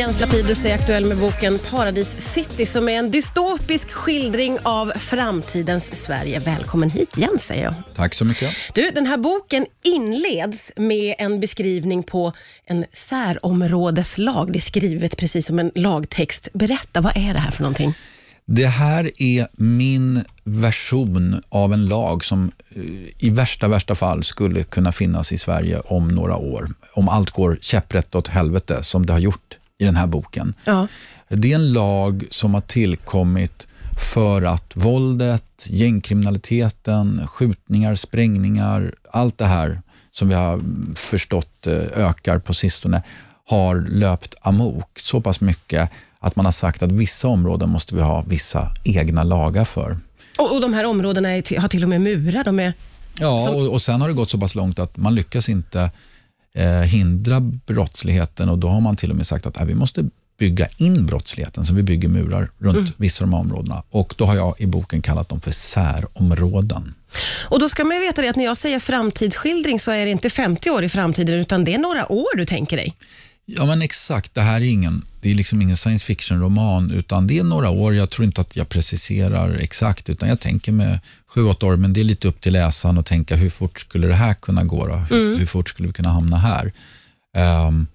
Jens Lapidus är aktuell med boken Paradis City som är en dystopisk skildring av framtidens Sverige. Välkommen hit Jens, säger jag. Tack så mycket. Du, den här boken inleds med en beskrivning på en särområdeslag. Det är skrivet precis som en lagtext. Berätta, vad är det här för någonting? Det här är min version av en lag som eh, i värsta, värsta fall skulle kunna finnas i Sverige om några år. Om allt går käpprätt åt helvete, som det har gjort i den här boken. Ja. Det är en lag som har tillkommit för att våldet, gängkriminaliteten, skjutningar, sprängningar, allt det här som vi har förstått eh, ökar på sistone, har löpt amok så pass mycket att man har sagt att vissa områden måste vi ha vissa egna lagar för. Och, och de här områdena är, har till och med murar. De är, Ja, Som- och, och sen har det gått så pass långt att man lyckas inte eh, hindra brottsligheten och då har man till och med sagt att äh, vi måste bygga in brottsligheten, så vi bygger murar runt vissa av de områdena. Och då har jag i boken kallat dem för särområden. och då ska man ju veta det att när jag säger framtidsskildring så är det inte 50 år i framtiden, utan det är några år du tänker dig. Ja, men exakt. Det här är ingen, det är liksom ingen science fiction-roman, utan det är några år. Jag tror inte att jag preciserar exakt, utan jag tänker med sju, åtta år, men det är lite upp till läsaren att tänka hur fort skulle det här kunna gå? Hur, hur fort skulle vi kunna hamna här? Ehm,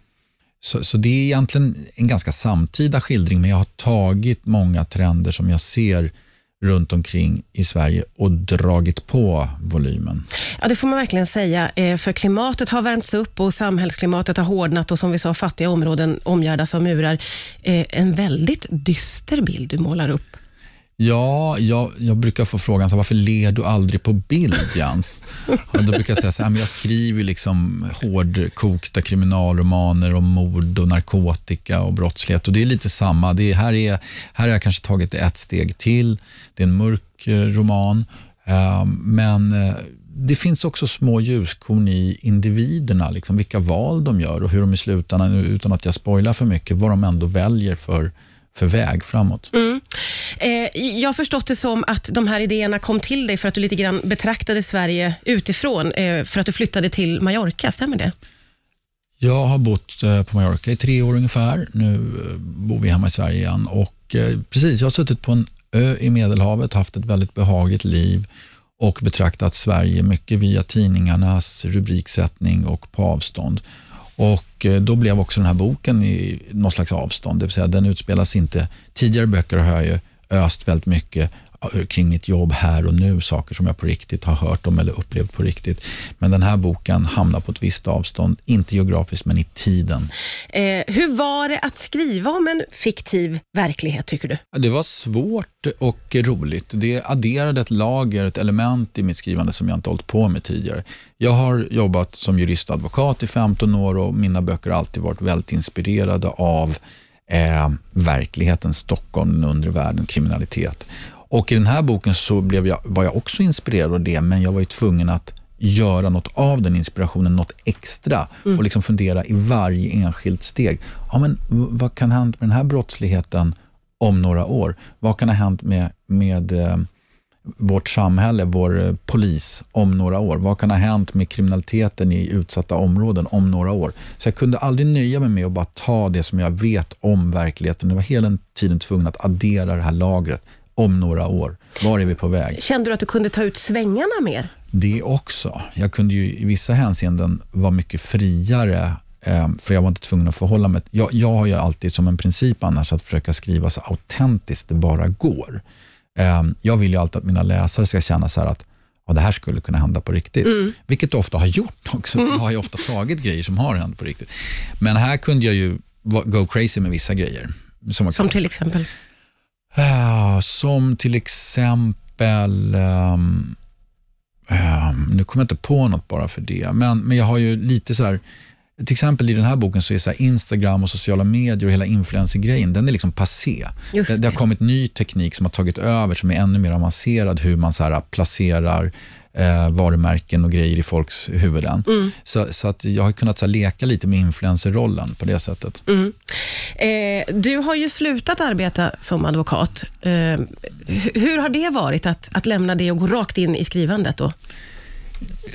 så, så det är egentligen en ganska samtida skildring, men jag har tagit många trender som jag ser runt omkring i Sverige och dragit på volymen. Ja, det får man verkligen säga, eh, för klimatet har värmts upp och samhällsklimatet har hårdnat och som vi sa, fattiga områden omgärdas av murar. Eh, en väldigt dyster bild du målar upp. Ja, jag, jag brukar få frågan, så här, varför ler du aldrig på bild, Jans? Och då brukar jag säga, så här, men jag skriver liksom hårdkokta kriminalromaner om mord och narkotika och brottslighet. Och Det är lite samma. Det är, här, är, här har jag kanske tagit det ett steg till. Det är en mörk eh, roman, ehm, men eh, det finns också små ljuskorn i individerna, liksom vilka val de gör och hur de i slutändan, utan att jag spoilar för mycket, vad de ändå väljer för, för väg framåt. Eh, Jag har förstått det som att de här idéerna kom till dig för att du lite grann betraktade Sverige utifrån, eh, för att du flyttade till Mallorca, stämmer det? Jag har bott eh, på Mallorca i tre år ungefär. Nu eh, bor vi hemma i Sverige igen. Och eh, precis, jag har suttit på en ö i Medelhavet, haft ett väldigt behagligt liv och betraktat Sverige mycket via tidningarnas rubriksättning och på avstånd. Och eh, Då blev också den här boken i något slags avstånd, det vill säga den utspelas inte... Tidigare böcker har jag ju öst väldigt mycket kring mitt jobb här och nu, saker som jag på riktigt har hört om eller upplevt på riktigt. Men den här boken hamnar på ett visst avstånd, inte geografiskt men i tiden. Eh, hur var det att skriva om en fiktiv verklighet, tycker du? Det var svårt och roligt. Det adderade ett lager, ett element i mitt skrivande som jag inte hållit på med tidigare. Jag har jobbat som jurist och advokat i 15 år och mina böcker har alltid varit väldigt inspirerade av eh, verkligheten, Stockholm, den undre världen, kriminalitet. Och i den här boken så blev jag, var jag också inspirerad av det, men jag var ju tvungen att göra något av den inspirationen, något extra och liksom fundera i varje enskilt steg. Ja, men vad kan hända med den här brottsligheten om några år? Vad kan ha hänt med, med eh, vårt samhälle, vår eh, polis om några år? Vad kan ha hänt med kriminaliteten i utsatta områden om några år? Så jag kunde aldrig nöja mig med att bara ta det som jag vet om verkligheten. Jag var hela tiden tvungen att addera det här lagret om några år. Var är vi på väg? Kände du att du kunde ta ut svängarna mer? Det också. Jag kunde ju i vissa hänseenden vara mycket friare eh, för jag var inte tvungen att förhålla mig. Jag, jag har ju alltid som en princip annars att försöka skriva så autentiskt det bara går. Eh, Jag vill ju alltid att mina läsare ska känna så att ja, det här skulle kunna hända på riktigt. Vilket det ofta har gjort också. Jag har ju ofta tagit grejer som har hänt på riktigt. Men här kunde jag ju go crazy med vissa grejer. Som, Som till exempel? Som till exempel, um, um, nu kommer jag inte på något bara för det, men, men jag har ju lite så här, till exempel i den här boken så är så Instagram och sociala medier och hela influencer-grejen, den är liksom passé. Just det, det har kommit ny teknik som har tagit över, som är ännu mer avancerad, hur man så här placerar eh, varumärken och grejer i folks huvuden. Så, så att jag har kunnat så här, leka lite med influencerrollen på det sättet. Mm. Eh, du har ju slutat arbeta som advokat. Eh, hu- hur har det varit att, att lämna det och gå rakt in i skrivandet? Då?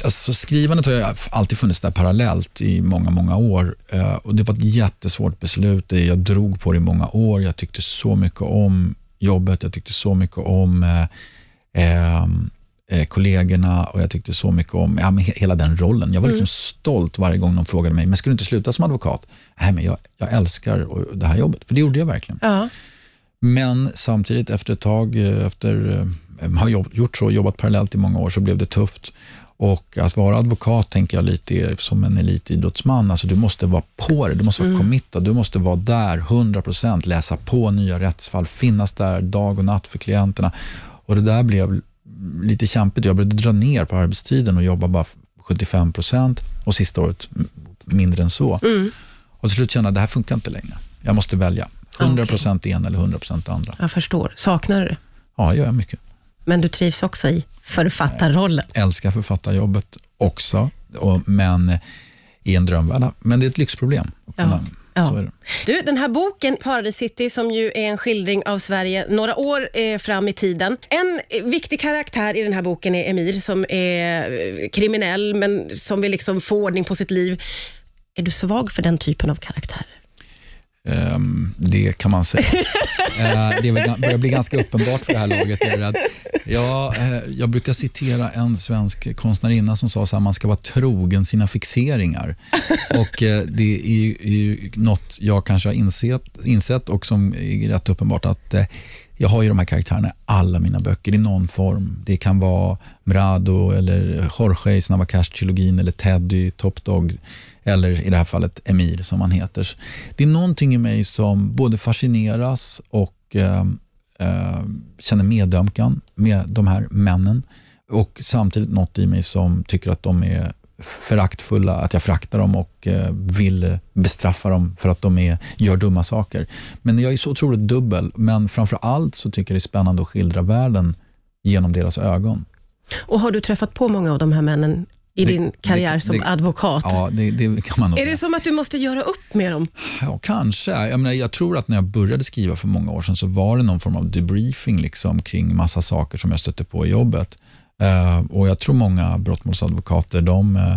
Alltså, skrivandet har alltid funnits där parallellt i många, många år. Eh, och Det var ett jättesvårt beslut. Jag drog på det i många år. Jag tyckte så mycket om jobbet. Jag tyckte så mycket om eh, eh, eh kollegorna och jag tyckte så mycket om ja, men hela den rollen. Jag var liksom mm. stolt varje gång de frågade mig, men ska du inte sluta som advokat? Nej, men jag, jag älskar det här jobbet, för det gjorde jag verkligen. Ja. Men samtidigt efter ett tag, eh, efter att ha gjort så, jobbat parallellt i många år, så blev det tufft. Och att vara advokat tänker jag lite som en elitidrottsman. Alltså du måste vara på det, du måste vara mm. committad, du måste vara där 100%, läsa på nya rättsfall, finnas där dag och natt för klienterna. Och Det där blev lite kämpigt. Jag började dra ner på arbetstiden och jobba bara 75% och sista året mindre än så. Mm. Och till slut kände jag att det här funkar inte längre. Jag måste välja. 100% okay. ena eller 100% det andra. Jag förstår. Saknar du det? Ja, jag gör mycket. Men du trivs också i författarrollen? Jag älskar författarjobbet också, och, men i en drömvärld. Men det är ett lyxproblem. Ja. Ja. Du, den här boken, Paradise City, som ju är en skildring av Sverige några år eh, fram i tiden. En viktig karaktär i den här boken är Emir, som är eh, kriminell, men som vill liksom få ordning på sitt liv. Är du svag för den typen av karaktärer? Um, det kan man säga. uh, det börjar bli ganska uppenbart för det här laget. Jag. Jag, uh, jag brukar citera en svensk konstnärinna som sa att man ska vara trogen sina fixeringar. Och uh, Det är, är något jag kanske har insett, insett och som är rätt uppenbart att jag har ju de här karaktärerna i alla mina böcker i någon form. Det kan vara Mrado, eller Jorge i Snabba Cash-trilogin, eller Teddy, Top Dog, eller i det här fallet Emir som han heter. Det är någonting i mig som både fascineras och eh, eh, känner medömkan med de här männen och samtidigt något i mig som tycker att de är föraktfulla, att jag föraktar dem och eh, vill bestraffa dem för att de är, gör dumma saker. Men jag är så otroligt dubbel, men framför allt så tycker jag det är spännande att skildra världen genom deras ögon. Och Har du träffat på många av de här männen i det, din karriär det, som det, advokat? Ja, det, det, kan man nog Är det som att du måste göra upp med dem? Ja, kanske. Jag, menar, jag tror att när jag började skriva för många år sedan så var det någon form av debriefing liksom, kring massa saker som jag stötte på i jobbet. Uh, och Jag tror många brottmålsadvokater, de uh,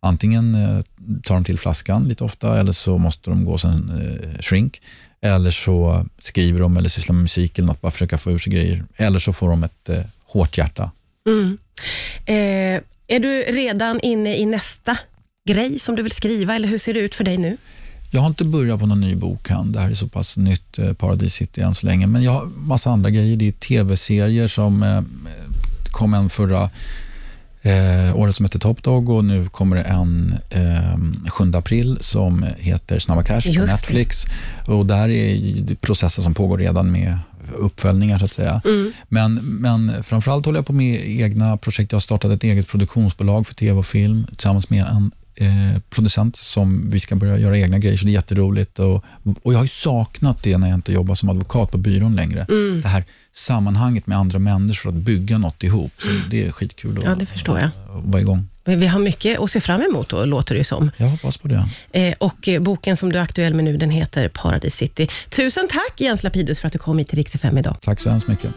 antingen uh, tar de till flaskan lite ofta eller så måste de gå en uh, shrink. Eller så skriver de eller sysslar med musik eller något, bara försöka få ur sig grejer. Eller så får de ett hårt hjärta. Mm. Är du redan inne i nästa grej som du vill skriva, eller hur ser det ut för dig nu? Jag har inte börjat på någon ny bok än. Det här är så pass nytt, eh, Paradise City, än så länge. Men jag har massa andra grejer. Det är tv-serier som eh, kom en förra eh, året som heter Top Dog och nu kommer det en eh, 7 april som heter Snabba Cash Just på Netflix. Det. Och där är processer som pågår redan med uppföljningar så att säga. Mm. Men, men framförallt håller jag på med egna projekt. Jag har startat ett eget produktionsbolag för tv och film tillsammans med en eh, producent som vi ska börja göra egna grejer, så det är jätteroligt. Och, och jag har saknat det när jag inte jobbar som advokat på byrån längre. Mm. Det här sammanhanget med andra människor, att bygga något ihop. Så. Det är skitkul att, ja, det förstår jag. att vara igång. Vi har mycket att se fram emot, då, låter det som. Jag hoppas på det. Eh, och eh, boken som du är aktuell med nu, den heter Paradise City. Tusen tack Jens Lapidus för att du kom hit till Rix FM idag. Tack så hemskt mycket.